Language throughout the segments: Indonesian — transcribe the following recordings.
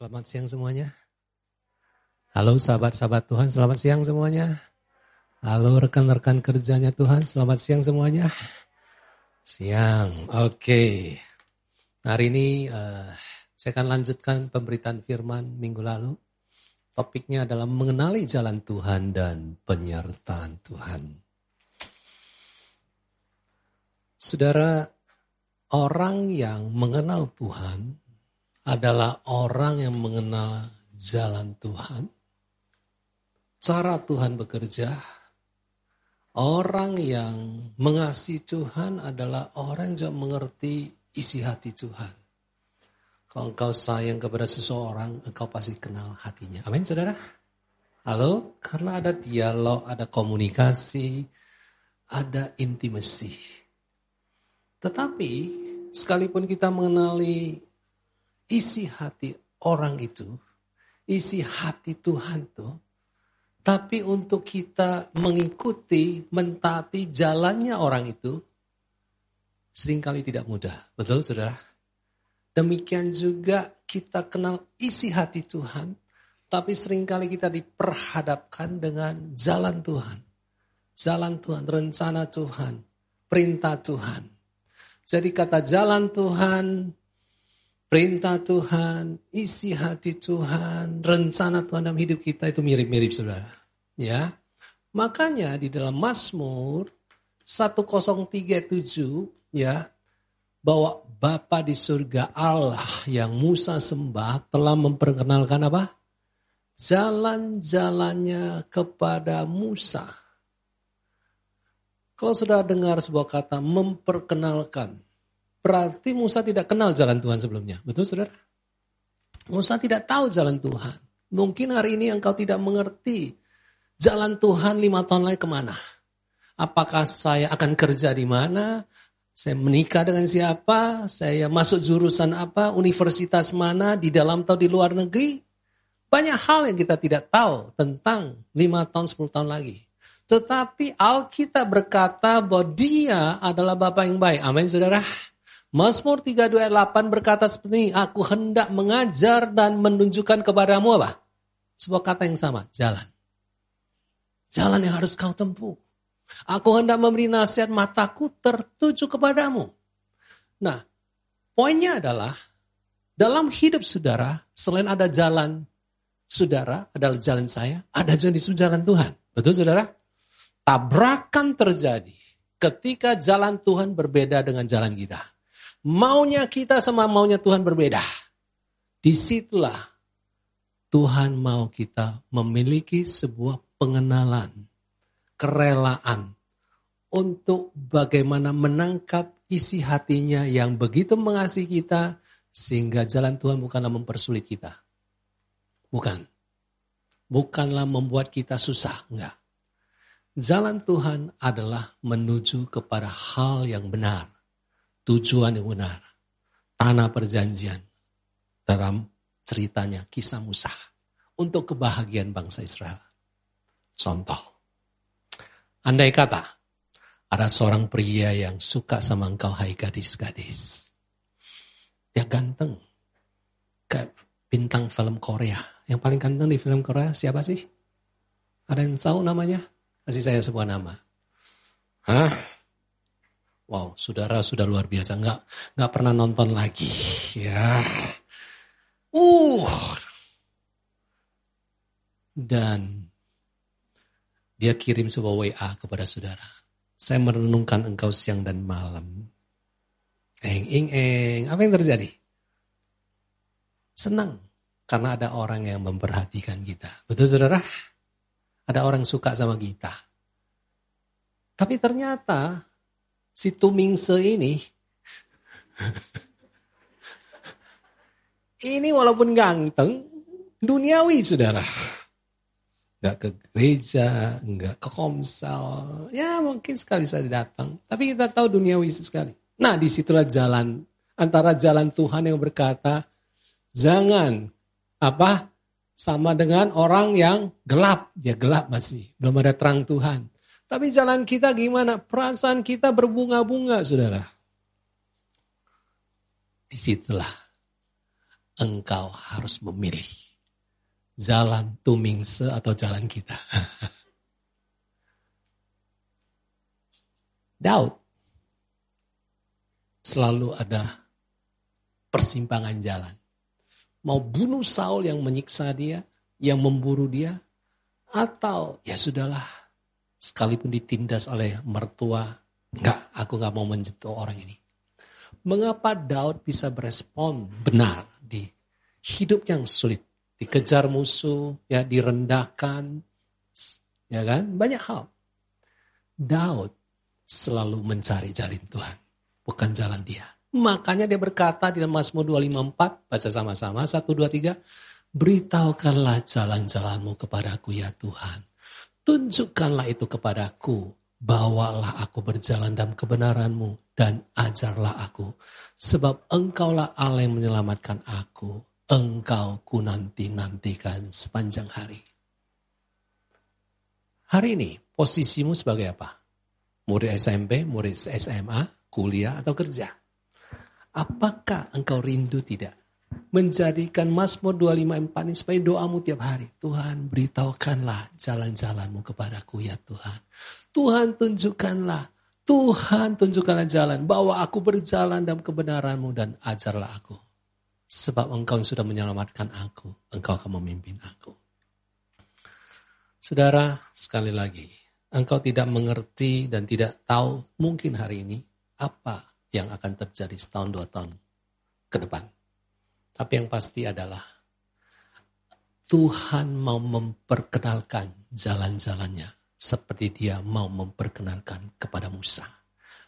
Selamat siang semuanya. Halo sahabat-sahabat Tuhan, selamat siang semuanya. Halo rekan-rekan kerjanya Tuhan, selamat siang semuanya. Siang, oke. Okay. Hari ini uh, saya akan lanjutkan pemberitaan firman minggu lalu. Topiknya adalah mengenali jalan Tuhan dan penyertaan Tuhan. Saudara, orang yang mengenal Tuhan adalah orang yang mengenal jalan Tuhan, cara Tuhan bekerja. Orang yang mengasihi Tuhan adalah orang yang mengerti isi hati Tuhan. Kalau engkau sayang kepada seseorang, engkau pasti kenal hatinya. Amin, saudara? Halo? Karena ada dialog, ada komunikasi, ada intimasi. Tetapi, sekalipun kita mengenali isi hati orang itu, isi hati Tuhan tuh, tapi untuk kita mengikuti, mentaati jalannya orang itu, sering kali tidak mudah. Betul saudara? Demikian juga kita kenal isi hati Tuhan, tapi sering kali kita diperhadapkan dengan jalan Tuhan. Jalan Tuhan, rencana Tuhan, perintah Tuhan. Jadi kata jalan Tuhan, Perintah Tuhan, isi hati Tuhan, rencana Tuhan dalam hidup kita itu mirip-mirip saudara. Ya, Makanya di dalam Mazmur 1037 ya bahwa Bapa di surga Allah yang Musa sembah telah memperkenalkan apa? Jalan-jalannya kepada Musa. Kalau sudah dengar sebuah kata memperkenalkan, Berarti Musa tidak kenal jalan Tuhan sebelumnya. Betul saudara? Musa tidak tahu jalan Tuhan. Mungkin hari ini engkau tidak mengerti jalan Tuhan lima tahun lagi ke mana. Apakah saya akan kerja di mana? Saya menikah dengan siapa? Saya masuk jurusan apa? Universitas mana? Di dalam atau di luar negeri? Banyak hal yang kita tidak tahu tentang lima tahun, sepuluh tahun lagi. Tetapi Alkitab berkata bahwa dia adalah Bapak yang baik. Amin saudara. Mazmur 32 ayat 8 berkata seperti ini, aku hendak mengajar dan menunjukkan kepadamu apa? Sebuah kata yang sama, jalan. Jalan yang harus kau tempuh. Aku hendak memberi nasihat mataku tertuju kepadamu. Nah, poinnya adalah dalam hidup saudara, selain ada jalan saudara, adalah jalan saya, ada jalan di jalan Tuhan. Betul saudara? Tabrakan terjadi ketika jalan Tuhan berbeda dengan jalan kita. Maunya kita sama maunya Tuhan berbeda. Di situlah Tuhan mau kita memiliki sebuah pengenalan, kerelaan untuk bagaimana menangkap isi hatinya yang begitu mengasihi kita sehingga jalan Tuhan bukanlah mempersulit kita. Bukan. Bukanlah membuat kita susah, enggak. Jalan Tuhan adalah menuju kepada hal yang benar tujuan yang benar. Tanah perjanjian dalam ceritanya kisah Musa untuk kebahagiaan bangsa Israel. Contoh, andai kata ada seorang pria yang suka sama engkau hai gadis-gadis. Dia ganteng. Kayak bintang film Korea. Yang paling ganteng di film Korea siapa sih? Ada yang tahu namanya? Kasih saya sebuah nama. Hah? Wow, saudara sudah luar biasa. Nggak, nggak pernah nonton lagi. Ya. Uh. Dan dia kirim sebuah WA kepada saudara. Saya merenungkan engkau siang dan malam. Eng, eng, eng. Apa yang terjadi? Senang. Karena ada orang yang memperhatikan kita. Betul saudara? Ada orang suka sama kita. Tapi ternyata si Tumingse ini ini walaupun ganteng, duniawi saudara. Gak ke gereja, nggak ke komsel. Ya mungkin sekali saya datang. Tapi kita tahu duniawi sekali. Nah di situlah jalan. Antara jalan Tuhan yang berkata, jangan apa sama dengan orang yang gelap. Ya gelap masih, belum ada terang Tuhan. Tapi jalan kita gimana? Perasaan kita berbunga-bunga, saudara. Di situlah engkau harus memilih jalan tumingse atau jalan kita. Daud selalu ada persimpangan jalan. Mau bunuh Saul yang menyiksa dia, yang memburu dia, atau ya sudahlah, sekalipun ditindas oleh mertua, enggak, aku enggak mau menyentuh orang ini. Mengapa Daud bisa berespon benar di hidup yang sulit? Dikejar musuh, ya direndahkan, ya kan? Banyak hal. Daud selalu mencari jalan Tuhan, bukan jalan dia. Makanya dia berkata di dalam Mazmur 254, baca sama-sama, 1, 2, 3, Beritahukanlah jalan-jalanmu kepadaku ya Tuhan. Tunjukkanlah itu kepadaku. Bawalah aku berjalan dalam kebenaranmu dan ajarlah aku. Sebab engkaulah Allah yang menyelamatkan aku. Engkau ku nanti-nantikan sepanjang hari. Hari ini posisimu sebagai apa? Murid SMP, murid SMA, kuliah atau kerja? Apakah engkau rindu tidak menjadikan Mazmur 254 ini sebagai doamu tiap hari. Tuhan beritahukanlah jalan-jalanmu kepadaku ya Tuhan. Tuhan tunjukkanlah, Tuhan tunjukkanlah jalan, bahwa aku berjalan dalam kebenaranmu dan ajarlah aku. Sebab engkau sudah menyelamatkan aku, engkau akan memimpin aku. Saudara, sekali lagi, engkau tidak mengerti dan tidak tahu mungkin hari ini apa yang akan terjadi setahun dua tahun ke depan tapi yang pasti adalah Tuhan mau memperkenalkan jalan-jalannya seperti dia mau memperkenalkan kepada Musa.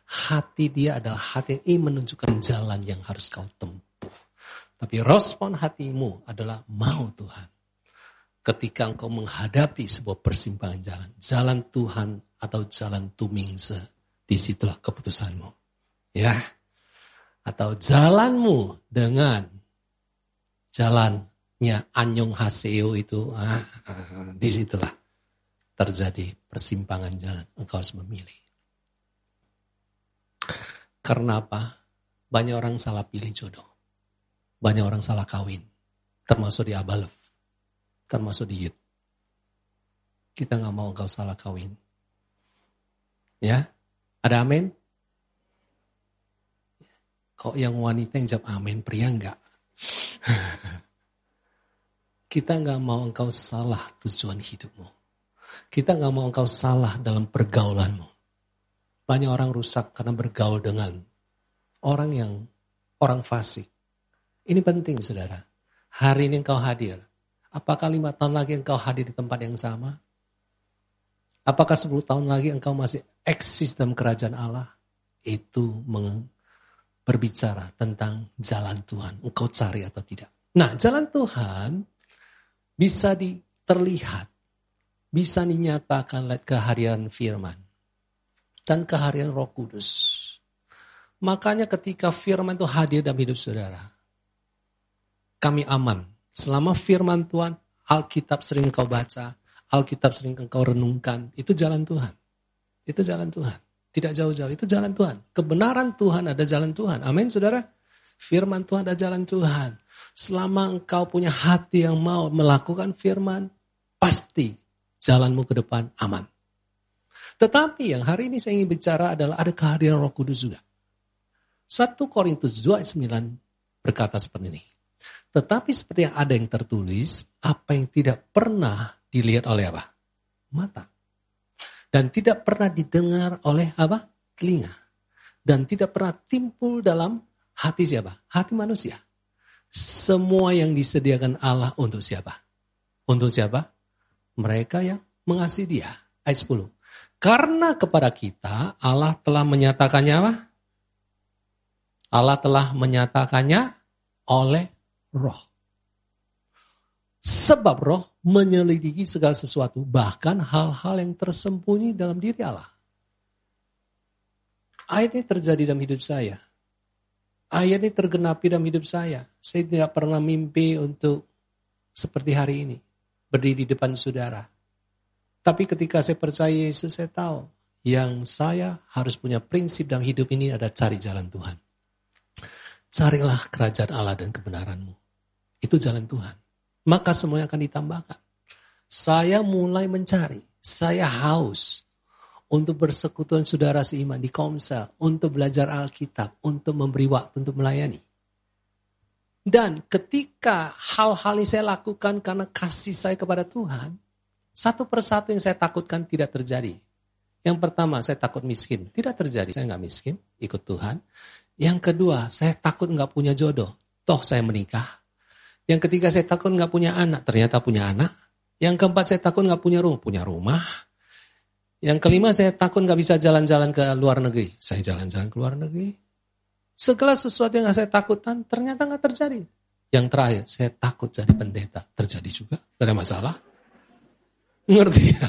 Hati dia adalah hati yang ingin menunjukkan jalan yang harus kau tempuh. Tapi respon hatimu adalah mau Tuhan. Ketika engkau menghadapi sebuah persimpangan jalan, jalan Tuhan atau jalan tumingse, di situlah keputusanmu. Ya, atau jalanmu dengan jalannya Anyong Haseo itu, ah, ah, di situlah terjadi persimpangan jalan. Engkau harus memilih. Karena apa? Banyak orang salah pilih jodoh. Banyak orang salah kawin. Termasuk di Abalef. Termasuk di Yud. Kita nggak mau engkau salah kawin. Ya, ada amin? Kok yang wanita yang jawab amin, pria enggak? Kita nggak mau engkau salah tujuan hidupmu. Kita nggak mau engkau salah dalam pergaulanmu. Banyak orang rusak karena bergaul dengan orang yang orang fasik. Ini penting saudara. Hari ini engkau hadir. Apakah lima tahun lagi engkau hadir di tempat yang sama? Apakah sepuluh tahun lagi engkau masih eksis dalam kerajaan Allah? Itu berbicara tentang jalan Tuhan. Engkau cari atau tidak. Nah, jalan Tuhan bisa di, terlihat, bisa dinyatakan lewat kehadiran firman dan kehadiran roh kudus. Makanya ketika firman itu hadir dalam hidup saudara, kami aman. Selama firman Tuhan, Alkitab sering kau baca, Alkitab sering engkau renungkan, itu jalan Tuhan. Itu jalan Tuhan. Tidak jauh-jauh, itu jalan Tuhan. Kebenaran Tuhan ada jalan Tuhan. Amin, saudara. Firman Tuhan ada jalan Tuhan. Selama engkau punya hati yang mau melakukan firman, pasti jalanmu ke depan aman. Tetapi yang hari ini saya ingin bicara adalah ada kehadiran roh kudus juga. 1 Korintus 2 ayat 9 berkata seperti ini. Tetapi seperti yang ada yang tertulis, apa yang tidak pernah dilihat oleh apa? Mata dan tidak pernah didengar oleh apa? Telinga. Dan tidak pernah timbul dalam hati siapa? Hati manusia. Semua yang disediakan Allah untuk siapa? Untuk siapa? Mereka yang mengasihi dia. Ayat 10. Karena kepada kita Allah telah menyatakannya apa? Allah telah menyatakannya oleh roh. Sebab roh menyelidiki segala sesuatu, bahkan hal-hal yang tersembunyi dalam diri Allah. Ayat ini terjadi dalam hidup saya. Ayat ini tergenapi dalam hidup saya. Saya tidak pernah mimpi untuk seperti hari ini. Berdiri di depan saudara. Tapi ketika saya percaya Yesus, saya tahu yang saya harus punya prinsip dalam hidup ini ada cari jalan Tuhan. Carilah kerajaan Allah dan kebenaranmu. Itu jalan Tuhan. Maka semuanya akan ditambahkan. Saya mulai mencari, saya haus untuk bersekutuan saudara seiman di Komsel, untuk belajar Alkitab, untuk memberi waktu untuk melayani. Dan ketika hal-hal ini saya lakukan karena kasih saya kepada Tuhan, satu persatu yang saya takutkan tidak terjadi. Yang pertama, saya takut miskin. Tidak terjadi, saya nggak miskin, ikut Tuhan. Yang kedua, saya takut nggak punya jodoh. Toh saya menikah. Yang ketiga, saya takut nggak punya anak. Ternyata punya anak. Yang keempat saya takut nggak punya rumah, punya rumah. Yang kelima saya takut nggak bisa jalan-jalan ke luar negeri. Saya jalan-jalan ke luar negeri. Segala sesuatu yang saya takutkan ternyata nggak terjadi. Yang terakhir saya takut jadi pendeta. Terjadi juga, gak ada masalah. Ngerti ya?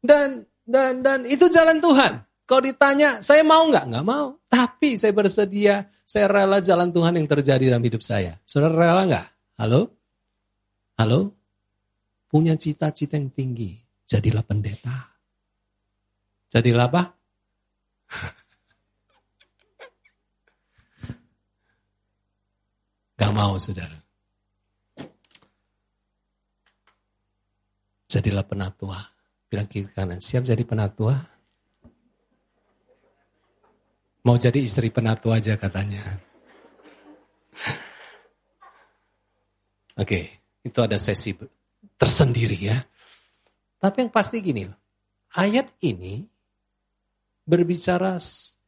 Dan dan dan itu jalan Tuhan. Kalau ditanya, saya mau nggak? Nggak mau. Tapi saya bersedia, saya rela jalan Tuhan yang terjadi dalam hidup saya. Saudara rela nggak? Halo? Halo? punya cita-cita yang tinggi, jadilah pendeta. Jadilah apa? Gak mau, saudara. Jadilah penatua. Bilang kiri kanan, siap jadi penatua? Mau jadi istri penatua aja katanya. Oke, okay, itu ada sesi tersendiri ya. Tapi yang pasti gini, ayat ini berbicara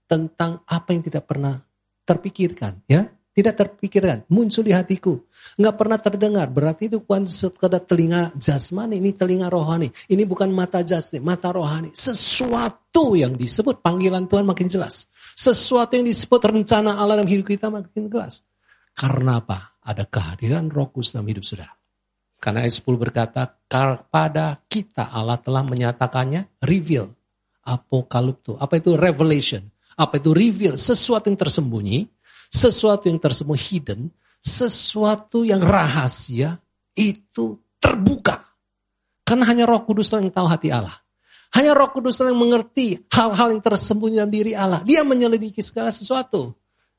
tentang apa yang tidak pernah terpikirkan ya. Tidak terpikirkan, muncul di hatiku. Nggak pernah terdengar, berarti itu bukan sekedar telinga jasmani, ini telinga rohani. Ini bukan mata jasmani, mata rohani. Sesuatu yang disebut panggilan Tuhan makin jelas. Sesuatu yang disebut rencana Allah dalam hidup kita makin jelas. Karena apa? Ada kehadiran roh kudus dalam hidup saudara. Karena ayat 10 berkata, kepada kita Allah telah menyatakannya reveal. Apokalipto. Apa itu revelation? Apa itu reveal? Sesuatu yang tersembunyi, sesuatu yang tersembunyi hidden, sesuatu yang rahasia, itu terbuka. Karena hanya roh kudus yang tahu hati Allah. Hanya roh kudus yang mengerti hal-hal yang tersembunyi dalam diri Allah. Dia menyelidiki segala sesuatu.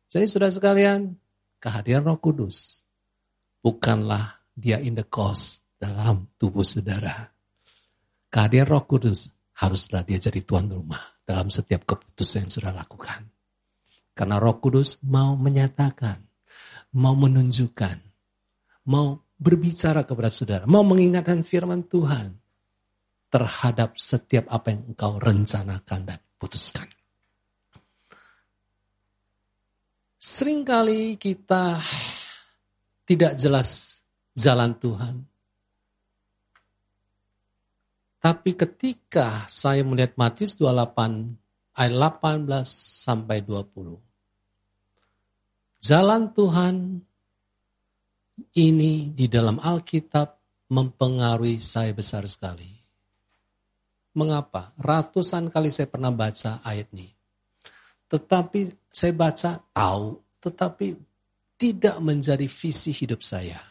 Jadi sudah sekalian, kehadiran roh kudus bukanlah dia in the cost dalam tubuh saudara. Kehadiran roh kudus haruslah dia jadi tuan rumah dalam setiap keputusan yang sudah lakukan. Karena roh kudus mau menyatakan, mau menunjukkan, mau berbicara kepada saudara, mau mengingatkan firman Tuhan terhadap setiap apa yang engkau rencanakan dan putuskan. Seringkali kita tidak jelas jalan Tuhan. Tapi ketika saya melihat Matius 28 ayat 18 sampai 20. Jalan Tuhan ini di dalam Alkitab mempengaruhi saya besar sekali. Mengapa? Ratusan kali saya pernah baca ayat ini. Tetapi saya baca tahu, tetapi tidak menjadi visi hidup saya.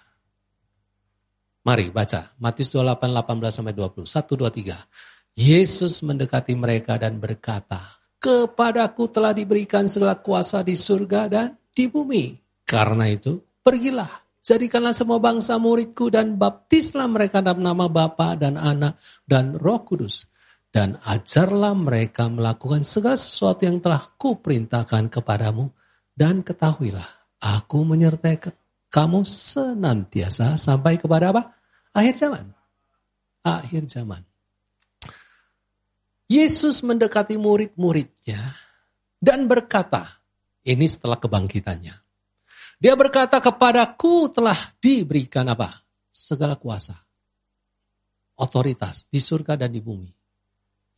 Mari baca Matius 28 18 sampai 20. 1 2 3. Yesus mendekati mereka dan berkata, "Kepadaku telah diberikan segala kuasa di surga dan di bumi. Karena itu, pergilah, jadikanlah semua bangsa muridku dan baptislah mereka dalam nama Bapa dan Anak dan Roh Kudus." Dan ajarlah mereka melakukan segala sesuatu yang telah kuperintahkan kepadamu. Dan ketahuilah, aku menyertai kamu senantiasa sampai kepada apa? Akhir zaman. Akhir zaman. Yesus mendekati murid-muridnya dan berkata, ini setelah kebangkitannya. Dia berkata kepadaku telah diberikan apa? Segala kuasa. Otoritas di surga dan di bumi.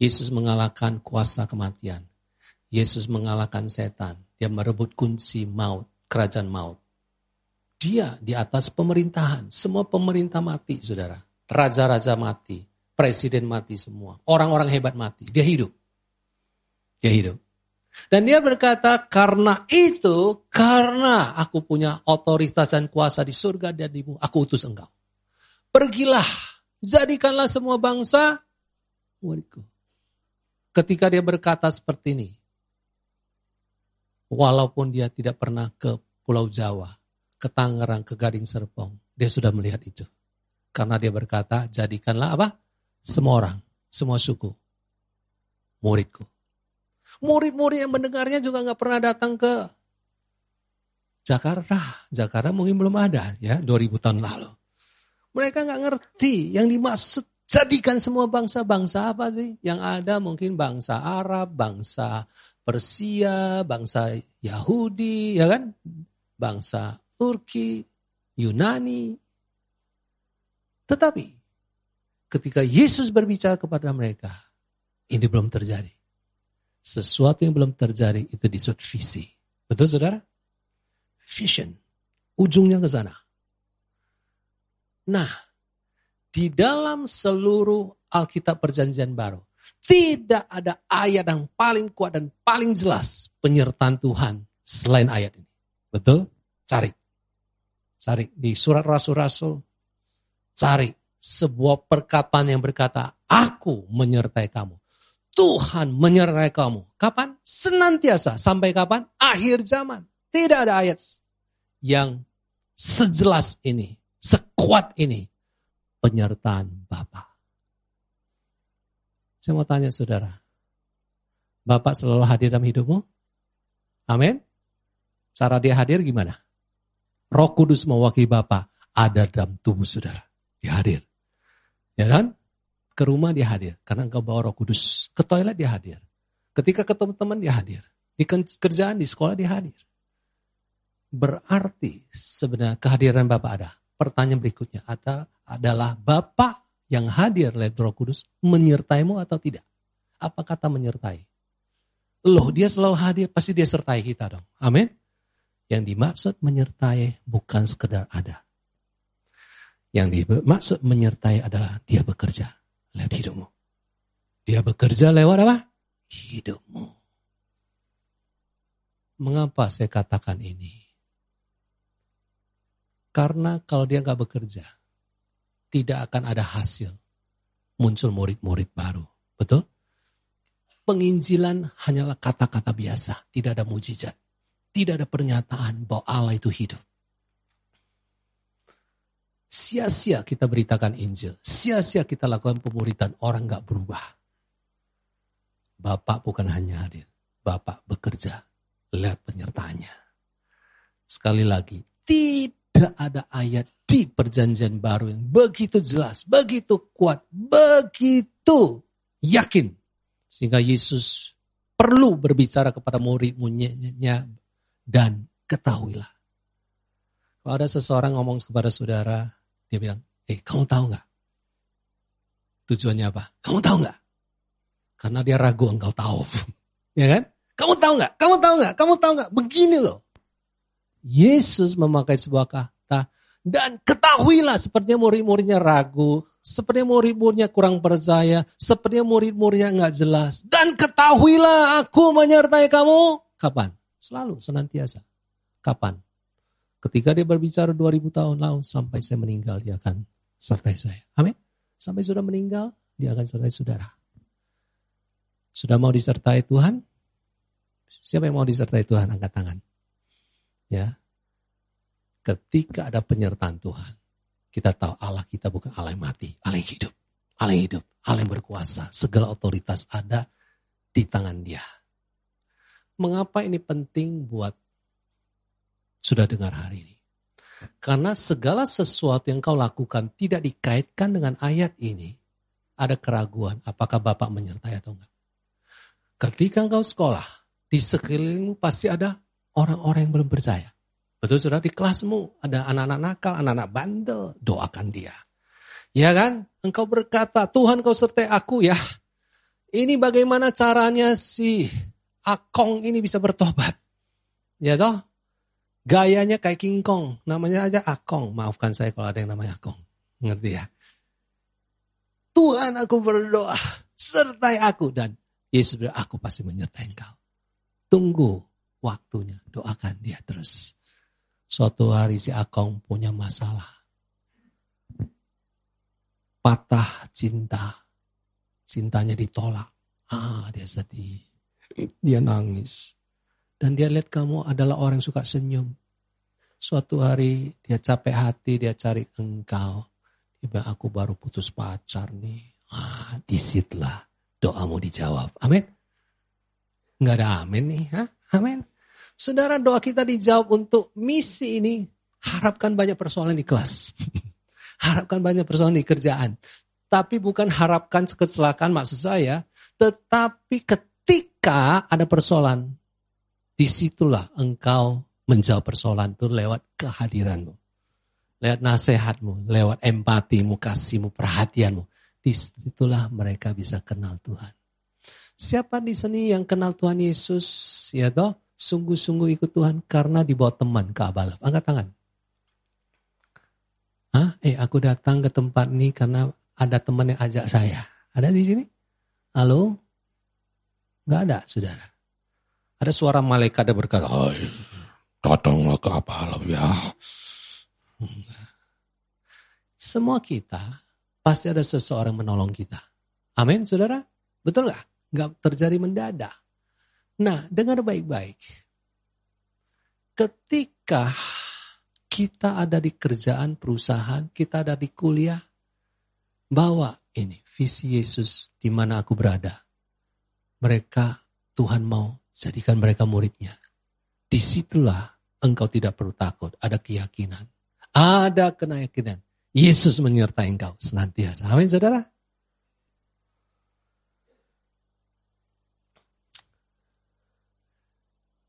Yesus mengalahkan kuasa kematian. Yesus mengalahkan setan. Dia merebut kunci maut, kerajaan maut. Dia di atas pemerintahan. Semua pemerintah mati, saudara. Raja-raja mati. Presiden mati semua. Orang-orang hebat mati. Dia hidup. Dia hidup. Dan dia berkata, karena itu, karena aku punya otoritas dan kuasa di surga dan di bumi, aku utus engkau. Pergilah, jadikanlah semua bangsa muridku. Ketika dia berkata seperti ini, walaupun dia tidak pernah ke Pulau Jawa, ke Tangerang, ke Gading Serpong. Dia sudah melihat itu. Karena dia berkata, jadikanlah apa? Semua orang, semua suku, muridku. Murid-murid yang mendengarnya juga nggak pernah datang ke Jakarta. Jakarta mungkin belum ada ya 2000 tahun lalu. Mereka nggak ngerti yang dimaksud jadikan semua bangsa-bangsa apa sih? Yang ada mungkin bangsa Arab, bangsa Persia, bangsa Yahudi, ya kan? Bangsa Turki, Yunani. Tetapi ketika Yesus berbicara kepada mereka, ini belum terjadi. Sesuatu yang belum terjadi itu disebut visi. Betul saudara? Vision. Ujungnya ke sana. Nah, di dalam seluruh Alkitab Perjanjian Baru, tidak ada ayat yang paling kuat dan paling jelas penyertaan Tuhan selain ayat ini. Betul? Cari. Cari di surat rasul-rasul. Cari sebuah perkataan yang berkata, aku menyertai kamu. Tuhan menyertai kamu. Kapan? Senantiasa. Sampai kapan? Akhir zaman. Tidak ada ayat yang sejelas ini, sekuat ini. Penyertaan Bapak. Saya mau tanya saudara. Bapak selalu hadir dalam hidupmu? Amin. Cara dia hadir gimana? Roh Kudus mewakili Bapak ada dalam tubuh saudara. Dia hadir. Ya kan? Ke rumah dia hadir. Karena engkau bawa roh kudus. Ke toilet dia hadir. Ketika ketemu teman dia hadir. Di kerjaan, di sekolah dia hadir. Berarti sebenarnya kehadiran Bapak ada. Pertanyaan berikutnya ada, adalah Bapak yang hadir lewat roh kudus menyertaimu atau tidak? Apa kata menyertai? Loh dia selalu hadir, pasti dia sertai kita dong. Amin. Yang dimaksud menyertai bukan sekedar ada. Yang dimaksud menyertai adalah dia bekerja lewat hidupmu. Dia bekerja lewat apa? Hidupmu. Mengapa saya katakan ini? Karena kalau dia nggak bekerja, tidak akan ada hasil. Muncul murid-murid baru. Betul? Penginjilan hanyalah kata-kata biasa. Tidak ada mujizat. Tidak ada pernyataan bahwa Allah itu hidup. Sia-sia kita beritakan Injil. Sia-sia kita lakukan pemuridan. Orang gak berubah. Bapak bukan hanya hadir. Bapak bekerja lewat penyertanya. Sekali lagi, tidak ada ayat di perjanjian baru yang begitu jelas, begitu kuat, begitu yakin. Sehingga Yesus perlu berbicara kepada murid-muridnya dan ketahuilah. Kalau ada seseorang ngomong kepada saudara, dia bilang, eh kamu tahu nggak? Tujuannya apa? Kamu tahu nggak? Karena dia ragu engkau tahu. ya kan? Kamu tahu nggak? Kamu tahu nggak? Kamu tahu nggak? Begini loh. Yesus memakai sebuah kata dan ketahuilah sepertinya murid-muridnya ragu, sepertinya murid-muridnya kurang percaya, sepertinya murid-muridnya nggak jelas. Dan ketahuilah aku menyertai kamu. Kapan? Selalu, senantiasa. Kapan? Ketika dia berbicara 2000 tahun lalu sampai saya meninggal dia akan sertai saya. Amin. Sampai sudah meninggal dia akan sertai saudara. Sudah mau disertai Tuhan? Siapa yang mau disertai Tuhan angkat tangan. Ya. Ketika ada penyertaan Tuhan, kita tahu Allah kita bukan Allah yang mati, Allah yang hidup. Allah yang hidup, Allah yang berkuasa. Segala otoritas ada di tangan dia. Mengapa ini penting buat sudah dengar hari ini. Karena segala sesuatu yang kau lakukan tidak dikaitkan dengan ayat ini, ada keraguan apakah Bapak menyertai atau enggak. Ketika engkau sekolah, di sekelilingmu pasti ada orang-orang yang belum percaya. Betul sudah di kelasmu ada anak-anak nakal, anak-anak bandel, doakan dia. Ya kan? Engkau berkata, Tuhan kau sertai aku ya. Ini bagaimana caranya si Akong ini bisa bertobat. Ya toh? Gayanya kayak King Kong, namanya aja Akong. Maafkan saya kalau ada yang namanya Akong. Ngerti ya? Tuhan aku berdoa, sertai aku. Dan Yesus bilang, aku pasti menyertai engkau. Tunggu waktunya, doakan dia terus. Suatu hari si Akong punya masalah. Patah cinta. Cintanya ditolak. Ah, dia sedih. Dia nangis. Dan dia lihat kamu adalah orang yang suka senyum. Suatu hari dia capek hati, dia cari engkau. Tiba aku baru putus pacar nih. Ah, di situlah doamu dijawab. Amin. Enggak ada amin nih. Ha? Amin. Saudara doa kita dijawab untuk misi ini. Harapkan banyak persoalan di kelas. harapkan banyak persoalan di kerjaan. Tapi bukan harapkan kecelakaan maksud saya. Tetapi ketika ada persoalan. Di situlah engkau menjawab persoalan itu lewat kehadiranmu. Lewat nasihatmu, lewat empatimu, kasihmu, perhatianmu. Di situlah mereka bisa kenal Tuhan. Siapa di sini yang kenal Tuhan Yesus? Ya toh, sungguh-sungguh ikut Tuhan karena dibawa teman ke Abalaf. Angkat tangan. Hah? Eh, aku datang ke tempat ini karena ada teman yang ajak saya. Ada di sini? Halo? Gak ada, saudara. Ada suara malaikat yang berkata, Datanglah ke apa ya. Semua kita pasti ada seseorang menolong kita. Amin, saudara? Betul nggak? Nggak terjadi mendadak. Nah, dengar baik-baik. Ketika kita ada di kerjaan, perusahaan, kita ada di kuliah, bawa ini visi Yesus di mana aku berada. Mereka Tuhan mau jadikan mereka muridnya. Di situlah engkau tidak perlu takut. Ada keyakinan. Ada keyakinan. Yesus menyertai engkau senantiasa. Amin saudara.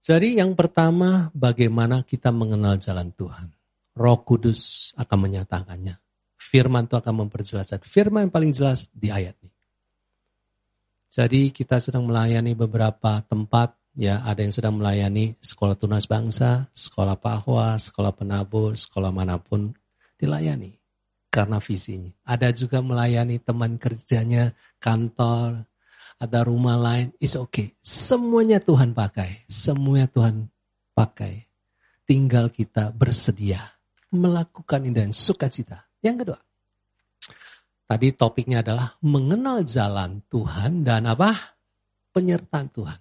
Jadi yang pertama bagaimana kita mengenal jalan Tuhan. Roh Kudus akan menyatakannya. Firman itu akan memperjelaskan. Firman yang paling jelas di ayat ini. Jadi kita sedang melayani beberapa tempat Ya, ada yang sedang melayani sekolah tunas bangsa, sekolah pahwa, sekolah penabur, sekolah mana pun dilayani karena visinya. Ada juga melayani teman kerjanya, kantor, ada rumah lain, is okay. Semuanya Tuhan pakai, semuanya Tuhan pakai. Tinggal kita bersedia melakukan ini dan sukacita. Yang kedua, tadi topiknya adalah mengenal jalan Tuhan dan apa? Penyertaan Tuhan.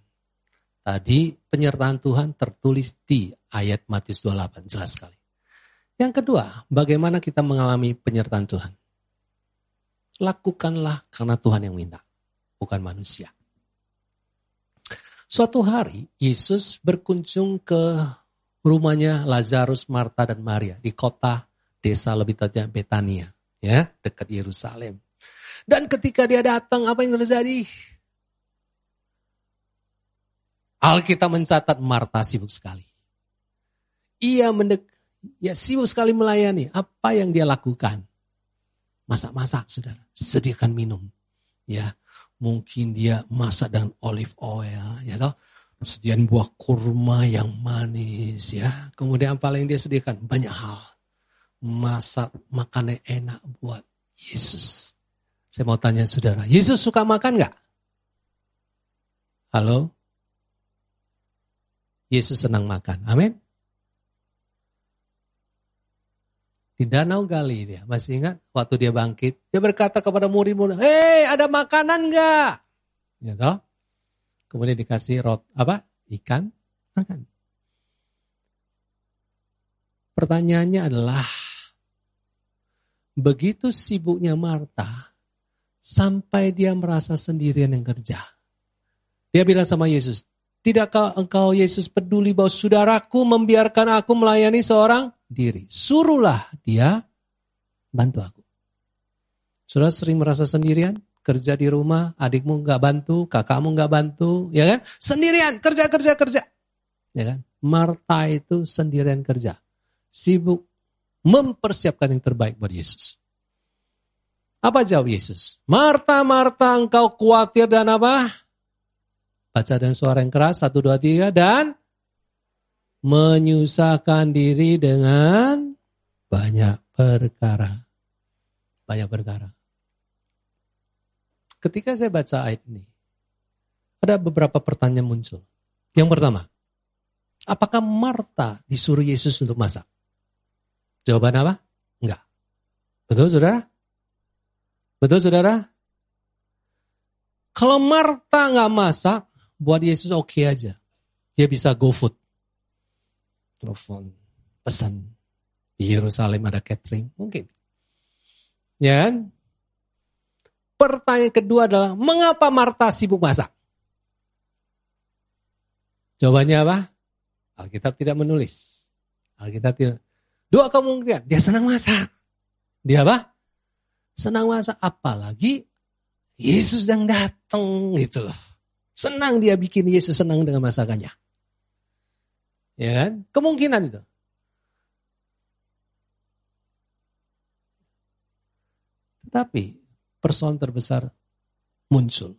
Tadi penyertaan Tuhan tertulis di ayat Matius 28, jelas sekali. Yang kedua, bagaimana kita mengalami penyertaan Tuhan? Lakukanlah karena Tuhan yang minta, bukan manusia. Suatu hari, Yesus berkunjung ke rumahnya Lazarus, Marta, dan Maria di kota desa lebih tepatnya Betania, ya, dekat Yerusalem. Dan ketika dia datang, apa yang terjadi? Alkitab mencatat Marta sibuk sekali. Ia mendek, ya sibuk sekali melayani. Apa yang dia lakukan? Masak-masak, saudara. Sediakan minum. Ya, mungkin dia masak dengan olive oil, ya toh. Sediakan buah kurma yang manis, ya. Kemudian apa yang dia sediakan? Banyak hal. Masak makanan enak buat Yesus. Saya mau tanya saudara, Yesus suka makan nggak? Halo? Yesus senang makan. Amin. Di Danau Gali dia, masih ingat waktu dia bangkit, dia berkata kepada murid-murid, "Hei, ada makanan enggak?" Ya toh? Kemudian dikasih rot apa? Ikan, makan. Pertanyaannya adalah begitu sibuknya Marta sampai dia merasa sendirian yang kerja. Dia bilang sama Yesus, Tidakkah engkau Yesus peduli bahwa saudaraku membiarkan aku melayani seorang diri? Suruhlah dia bantu aku. Saudara sering merasa sendirian? Kerja di rumah, adikmu nggak bantu, kakakmu nggak bantu, ya kan? Sendirian, kerja, kerja, kerja. Ya kan? Marta itu sendirian kerja. Sibuk mempersiapkan yang terbaik buat Yesus. Apa jawab Yesus? Marta, Marta, engkau khawatir dan apa? Baca dengan suara yang keras, satu, dua, tiga, dan menyusahkan diri dengan banyak perkara. Banyak perkara. Ketika saya baca ayat ini, ada beberapa pertanyaan muncul. Yang pertama, apakah Marta disuruh Yesus untuk masak? Jawaban apa? Enggak. Betul saudara? Betul saudara? Kalau Marta nggak masak, buat Yesus oke okay aja. Dia bisa go food. Telepon. pesan di Yerusalem ada catering, mungkin. Ya kan? Pertanyaan kedua adalah, mengapa Marta sibuk masak? Jawabannya apa? Alkitab tidak menulis. Alkitab tidak. Dua kemungkinan, dia senang masak. Dia apa? Senang masak, apalagi Yesus yang datang gitu loh. Senang dia bikin Yesus senang dengan masakannya. Ya kan? Kemungkinan itu. Tapi persoalan terbesar muncul.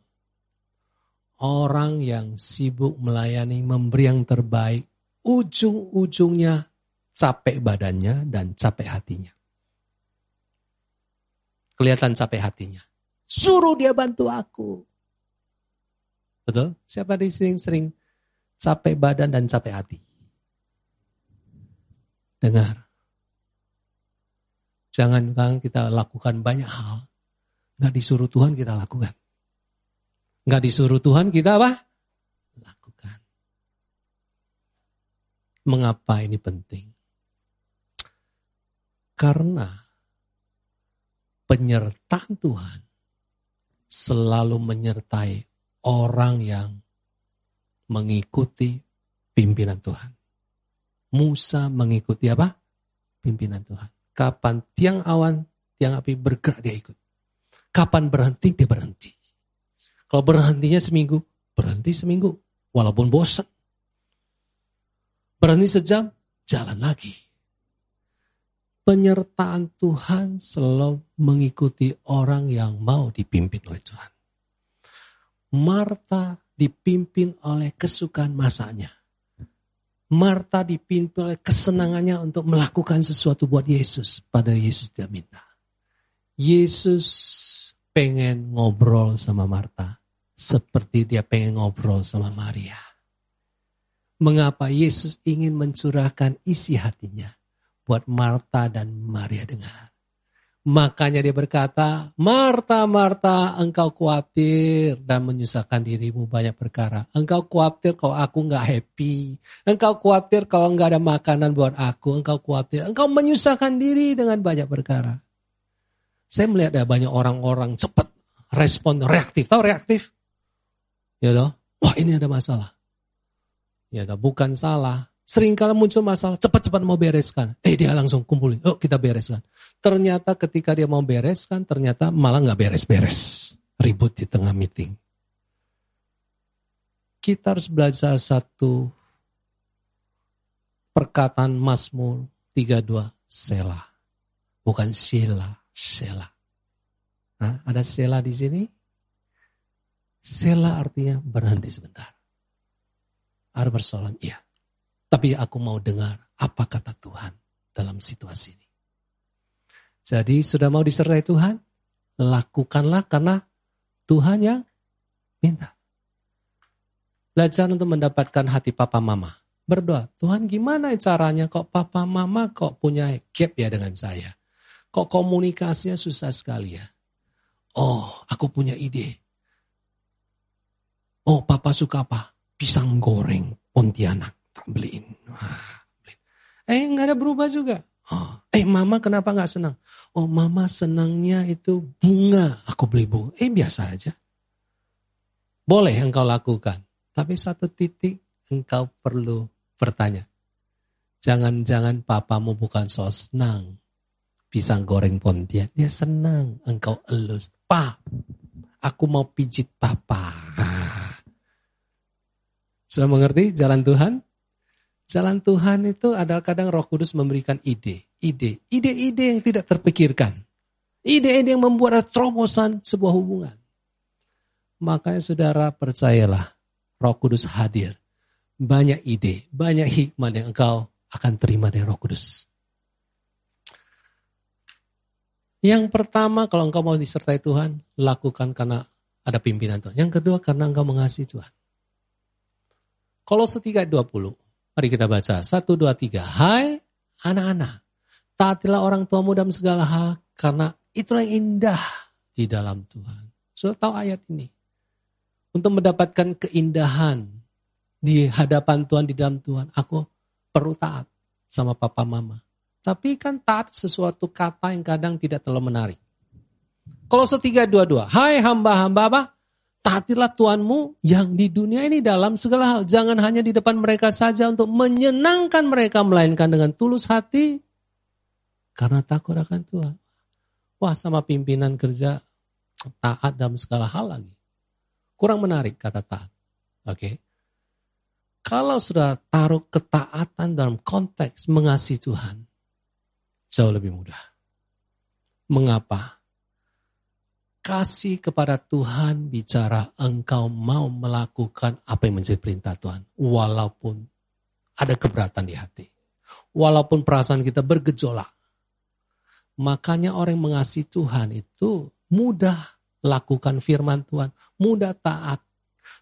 Orang yang sibuk melayani, memberi yang terbaik, ujung-ujungnya capek badannya dan capek hatinya. Kelihatan capek hatinya. Suruh dia bantu aku. Betul? Siapa di sini sering capek badan dan capek hati? Dengar. Jangan kan kita lakukan banyak hal. Nggak disuruh Tuhan kita lakukan. Nggak disuruh Tuhan kita apa? Lakukan. Mengapa ini penting? Karena penyertaan Tuhan selalu menyertai orang yang mengikuti pimpinan Tuhan. Musa mengikuti apa? Pimpinan Tuhan. Kapan tiang awan, tiang api bergerak dia ikut. Kapan berhenti, dia berhenti. Kalau berhentinya seminggu, berhenti seminggu. Walaupun bosan. Berhenti sejam, jalan lagi. Penyertaan Tuhan selalu mengikuti orang yang mau dipimpin oleh Tuhan. Marta dipimpin oleh kesukaan masanya. Marta dipimpin oleh kesenangannya untuk melakukan sesuatu buat Yesus. Pada Yesus dia minta. Yesus pengen ngobrol sama Marta. Seperti dia pengen ngobrol sama Maria. Mengapa Yesus ingin mencurahkan isi hatinya buat Marta dan Maria dengar. Makanya dia berkata, Marta, Marta, engkau khawatir dan menyusahkan dirimu banyak perkara. Engkau khawatir kalau aku nggak happy. Engkau khawatir kalau nggak ada makanan buat aku. Engkau khawatir. Engkau menyusahkan diri dengan banyak perkara. Saya melihat ada banyak orang-orang cepat respon reaktif. Tahu reaktif? Ya toh? Wah ini ada masalah. Ya toh? Bukan salah. Sering kali muncul masalah, cepat-cepat mau bereskan. Eh dia langsung kumpulin, oh kita bereskan. Ternyata ketika dia mau bereskan, ternyata malah nggak beres-beres. Ribut di tengah meeting. Kita harus belajar satu perkataan Mazmur 32, Sela. Bukan Sila, Sela. Nah, ada Sela di sini? Sela artinya berhenti sebentar. Ada persoalan, iya. Tapi aku mau dengar apa kata Tuhan dalam situasi ini. Jadi sudah mau disertai Tuhan? Lakukanlah karena Tuhan yang minta. Belajar untuk mendapatkan hati papa mama. Berdoa, Tuhan gimana caranya kok papa mama kok punya gap ya dengan saya? Kok komunikasinya susah sekali ya? Oh, aku punya ide. Oh, papa suka apa? Pisang goreng Pontianak beliin. Eh nggak ada berubah juga. Oh, eh mama kenapa nggak senang? Oh mama senangnya itu bunga. Aku beli bunga. Eh biasa aja. Boleh engkau lakukan. Tapi satu titik engkau perlu bertanya. Jangan-jangan papamu bukan so senang. Pisang goreng pontian. Dia senang engkau elus. Pa, aku mau pijit papa. Sudah mengerti jalan Tuhan? Jalan Tuhan itu adalah kadang roh kudus memberikan ide. Ide. Ide-ide yang tidak terpikirkan. Ide-ide yang membuat terobosan sebuah hubungan. Makanya saudara percayalah roh kudus hadir. Banyak ide, banyak hikmah yang engkau akan terima dari roh kudus. Yang pertama kalau engkau mau disertai Tuhan, lakukan karena ada pimpinan Tuhan. Yang kedua karena engkau mengasihi Tuhan. Kalau setiga 20, Mari kita baca. Satu, dua, tiga. Hai anak-anak. Taatilah orang tuamu dalam segala hal. Karena itulah yang indah di dalam Tuhan. Sudah tahu ayat ini. Untuk mendapatkan keindahan di hadapan Tuhan, di dalam Tuhan. Aku perlu taat. sama papa mama. Tapi kan taat sesuatu kata yang kadang tidak terlalu menarik. Kalau setiga dua dua, hai hamba-hamba apa? Taatilah Tuhanmu yang di dunia ini dalam segala hal. Jangan hanya di depan mereka saja untuk menyenangkan mereka, melainkan dengan tulus hati. Karena takut akan Tuhan. Wah sama pimpinan kerja taat dalam segala hal lagi. Kurang menarik kata taat. Oke. Kalau sudah taruh ketaatan dalam konteks mengasihi Tuhan, jauh lebih mudah. Mengapa? Kasih kepada Tuhan bicara engkau mau melakukan apa yang menjadi perintah Tuhan. Walaupun ada keberatan di hati. Walaupun perasaan kita bergejolak. Makanya orang yang mengasihi Tuhan itu mudah lakukan firman Tuhan. Mudah taat.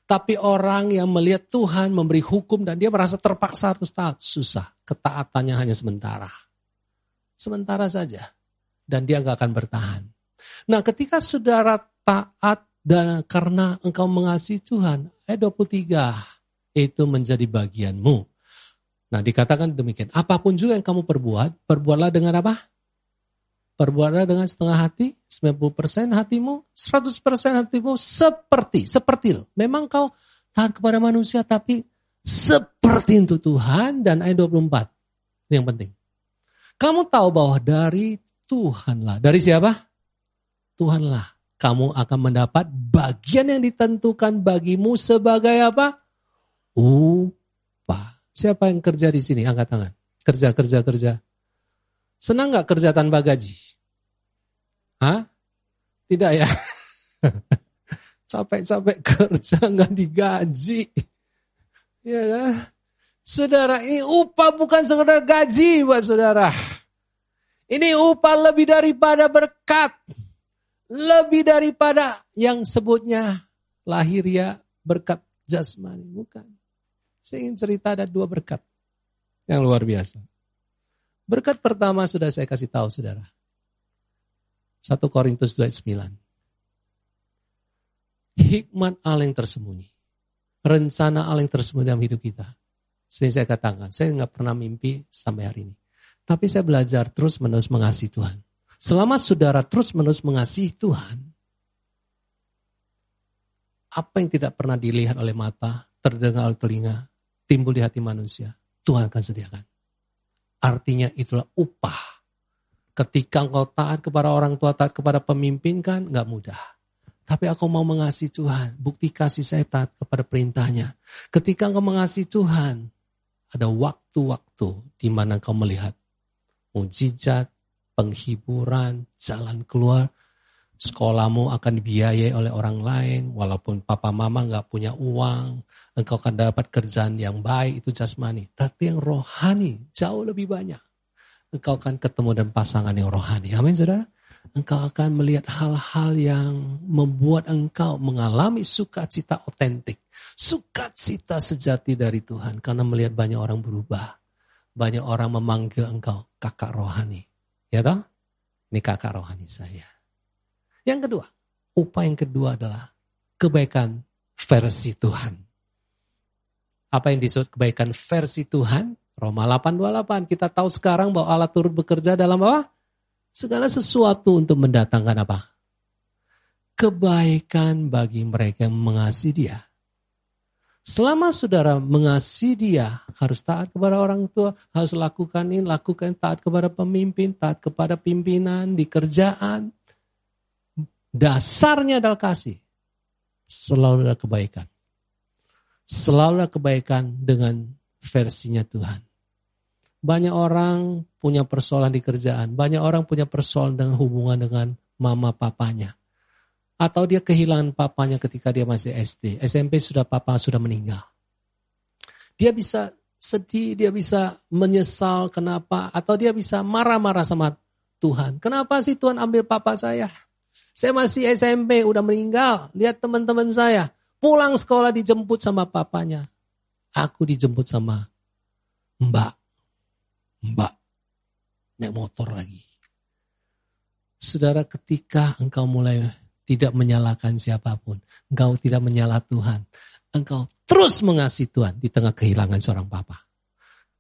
Tapi orang yang melihat Tuhan memberi hukum dan dia merasa terpaksa harus taat. Susah. Ketaatannya hanya sementara sementara saja. Dan dia gak akan bertahan. Nah ketika saudara taat dan karena engkau mengasihi Tuhan, ayat 23, itu menjadi bagianmu. Nah dikatakan demikian, apa pun juga yang kamu perbuat, perbuatlah dengan apa? Perbuatlah dengan setengah hati, 90% hatimu, 100% hatimu, seperti, seperti loh. Memang kau taat kepada manusia, tapi seperti untuk Tuhan dan ayat 24. yang penting. Kamu tahu bahwa dari Tuhanlah. Dari siapa? Tuhanlah. Kamu akan mendapat bagian yang ditentukan bagimu sebagai apa? Upah. Siapa yang kerja di sini? Angkat tangan. Kerja, kerja, kerja. Senang nggak kerja tanpa gaji? Hah? Tidak ya? Capek-capek kerja nggak digaji. Ya kan? Saudara, ini upah bukan sekedar gaji buat saudara. Ini upah lebih daripada berkat. Lebih daripada yang sebutnya lahiriah berkat jasmani. Bukan. Saya ingin cerita ada dua berkat yang luar biasa. Berkat pertama sudah saya kasih tahu saudara. 1 Korintus 29. Hikmat Allah yang tersembunyi. Rencana Allah yang tersembunyi dalam hidup kita seperti saya katakan, saya nggak pernah mimpi sampai hari ini. Tapi saya belajar terus menerus mengasihi Tuhan. Selama saudara terus menerus mengasihi Tuhan, apa yang tidak pernah dilihat oleh mata, terdengar oleh telinga, timbul di hati manusia, Tuhan akan sediakan. Artinya itulah upah. Ketika engkau taat kepada orang tua, taat kepada pemimpin kan nggak mudah. Tapi aku mau mengasihi Tuhan. Bukti kasih saya taat kepada perintahnya. Ketika engkau mengasihi Tuhan, ada waktu-waktu di mana kau melihat mujizat, penghiburan, jalan keluar. Sekolahmu akan dibiayai oleh orang lain, walaupun papa mama nggak punya uang, engkau akan dapat kerjaan yang baik, itu jasmani. Tapi yang rohani jauh lebih banyak. Engkau akan ketemu dan pasangan yang rohani. Amin saudara engkau akan melihat hal-hal yang membuat engkau mengalami sukacita otentik. Sukacita sejati dari Tuhan. Karena melihat banyak orang berubah. Banyak orang memanggil engkau kakak rohani. Ya toh? Ini kakak rohani saya. Yang kedua, upaya yang kedua adalah kebaikan versi Tuhan. Apa yang disebut kebaikan versi Tuhan? Roma 8:28. Kita tahu sekarang bahwa Allah turut bekerja dalam apa? segala sesuatu untuk mendatangkan apa? Kebaikan bagi mereka yang mengasihi dia. Selama saudara mengasihi dia, harus taat kepada orang tua, harus lakukan ini, lakukan taat kepada pemimpin, taat kepada pimpinan di kerjaan. Dasarnya adalah kasih. Selalu ada kebaikan. Selalu ada kebaikan dengan versinya Tuhan. Banyak orang punya persoalan di kerjaan. Banyak orang punya persoalan dengan hubungan dengan mama papanya. Atau dia kehilangan papanya ketika dia masih SD. SMP sudah papa sudah meninggal. Dia bisa sedih, dia bisa menyesal kenapa. Atau dia bisa marah-marah sama Tuhan. Kenapa sih Tuhan ambil papa saya? Saya masih SMP, udah meninggal. Lihat teman-teman saya. Pulang sekolah dijemput sama papanya. Aku dijemput sama mbak. Mbak, naik motor lagi. Saudara, ketika engkau mulai tidak menyalahkan siapa pun, engkau tidak menyalah Tuhan, engkau terus mengasihi Tuhan di tengah kehilangan seorang papa.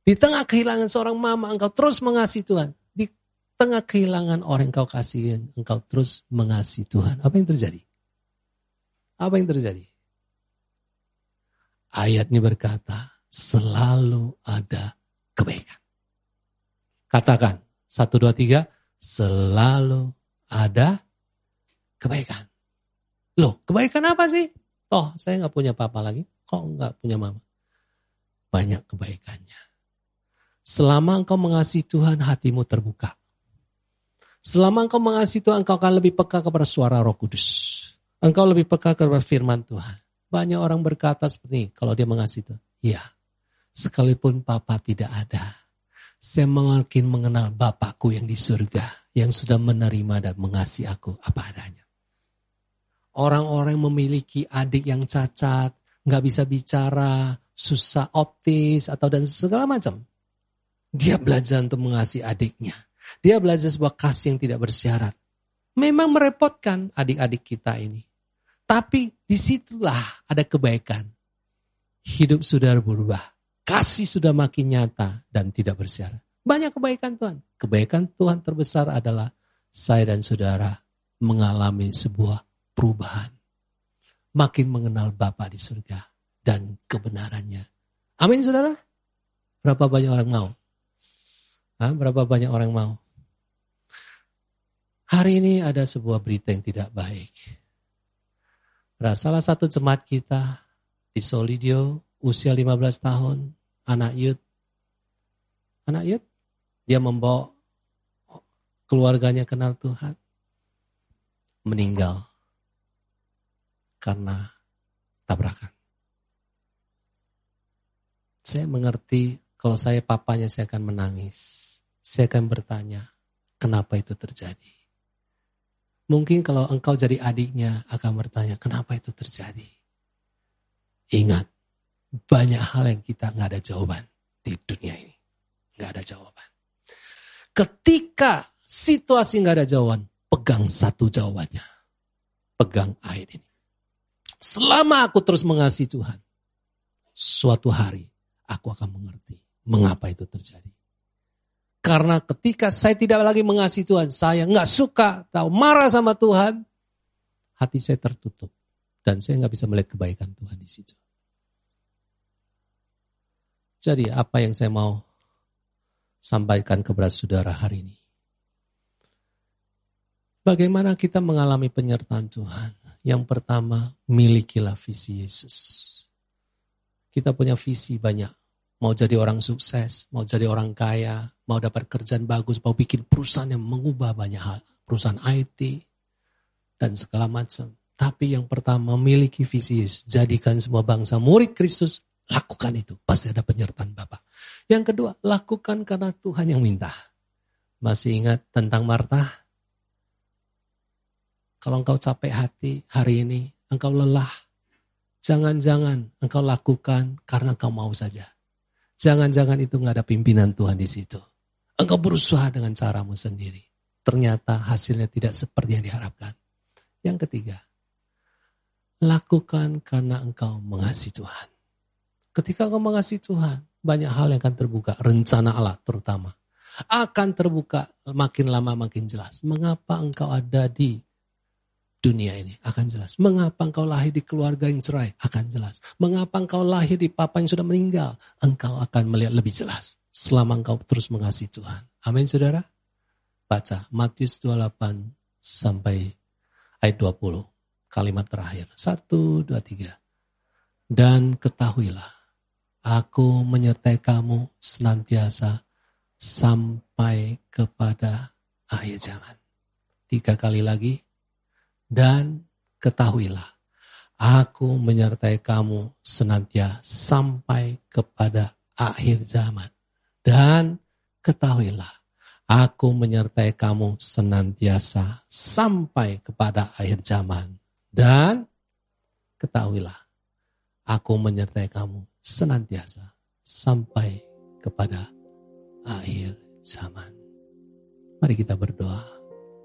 Di tengah kehilangan seorang mama, engkau terus mengasihi Tuhan. Di tengah kehilangan orang yang kau kasihi, engkau terus mengasihi Tuhan. Apa yang terjadi? Apa yang terjadi? Ayat ini berkata, selalu ada kebaikan. Katakan, satu, dua, tiga, selalu ada kebaikan. Loh, kebaikan apa sih? Oh, saya nggak punya papa lagi. Kok nggak punya mama? Banyak kebaikannya. Selama engkau mengasihi Tuhan, hatimu terbuka. Selama engkau mengasihi Tuhan, engkau akan lebih peka kepada suara roh kudus. Engkau lebih peka kepada firman Tuhan. Banyak orang berkata seperti ini, kalau dia mengasihi Tuhan. Iya, sekalipun papa tidak ada. Saya makin mengenal Bapakku yang di surga, yang sudah menerima dan mengasihi aku apa adanya. Orang-orang memiliki adik yang cacat, nggak bisa bicara, susah optis, atau dan segala macam. Dia belajar untuk mengasihi adiknya. Dia belajar sebuah kasih yang tidak bersyarat. Memang merepotkan adik-adik kita ini. Tapi di situlah ada kebaikan. Hidup sudah berubah. Kasih sudah makin nyata dan tidak bersyarat. Banyak kebaikan Tuhan. Kebaikan Tuhan terbesar adalah saya dan saudara mengalami sebuah perubahan. Makin mengenal Bapa di surga dan kebenarannya. Amin saudara? Berapa banyak orang mau? Hah? Berapa banyak orang mau? Hari ini ada sebuah berita yang tidak baik. Salah satu jemaat kita di Solidio, usia 15 tahun, anak yud. Anak yud, dia membawa keluarganya kenal Tuhan. Meninggal karena tabrakan. Saya mengerti kalau saya papanya saya akan menangis. Saya akan bertanya, kenapa itu terjadi? Mungkin kalau engkau jadi adiknya akan bertanya, kenapa itu terjadi? Ingat, banyak hal yang kita nggak ada jawaban di dunia ini. Nggak ada jawaban. Ketika situasi nggak ada jawaban, pegang satu jawabannya. Pegang ayat ini. Selama aku terus mengasihi Tuhan, suatu hari aku akan mengerti mengapa itu terjadi. Karena ketika saya tidak lagi mengasihi Tuhan, saya nggak suka atau marah sama Tuhan, hati saya tertutup dan saya nggak bisa melihat kebaikan Tuhan di situ. Jadi apa yang saya mau sampaikan kepada saudara hari ini? Bagaimana kita mengalami penyertaan Tuhan? Yang pertama, milikilah visi Yesus. Kita punya visi banyak. Mau jadi orang sukses, mau jadi orang kaya, mau dapat kerjaan bagus, mau bikin perusahaan yang mengubah banyak hal. Perusahaan IT, dan segala macam. Tapi yang pertama, miliki visi Yesus. Jadikan semua bangsa murid Kristus, lakukan itu. Pasti ada penyertaan Bapak. Yang kedua, lakukan karena Tuhan yang minta. Masih ingat tentang Marta? Kalau engkau capek hati hari ini, engkau lelah, jangan-jangan engkau lakukan karena engkau mau saja. Jangan-jangan itu nggak ada pimpinan Tuhan di situ. Engkau berusaha dengan caramu sendiri. Ternyata hasilnya tidak seperti yang diharapkan. Yang ketiga, lakukan karena engkau mengasihi Tuhan. Ketika engkau mengasihi Tuhan, banyak hal yang akan terbuka. Rencana Allah terutama. Akan terbuka makin lama makin jelas. Mengapa engkau ada di dunia ini akan jelas. Mengapa engkau lahir di keluarga yang cerai akan jelas. Mengapa engkau lahir di papa yang sudah meninggal engkau akan melihat lebih jelas. Selama engkau terus mengasihi Tuhan. Amin saudara. Baca Matius 28 sampai ayat 20. Kalimat terakhir. Satu, dua, tiga. Dan ketahuilah, aku menyertai kamu senantiasa sampai kepada akhir zaman. Tiga kali lagi, dan ketahuilah, aku menyertai kamu senantiasa sampai kepada akhir zaman. Dan ketahuilah, aku menyertai kamu senantiasa sampai kepada akhir zaman. Dan ketahuilah, aku menyertai kamu senantiasa sampai kepada akhir zaman. Mari kita berdoa.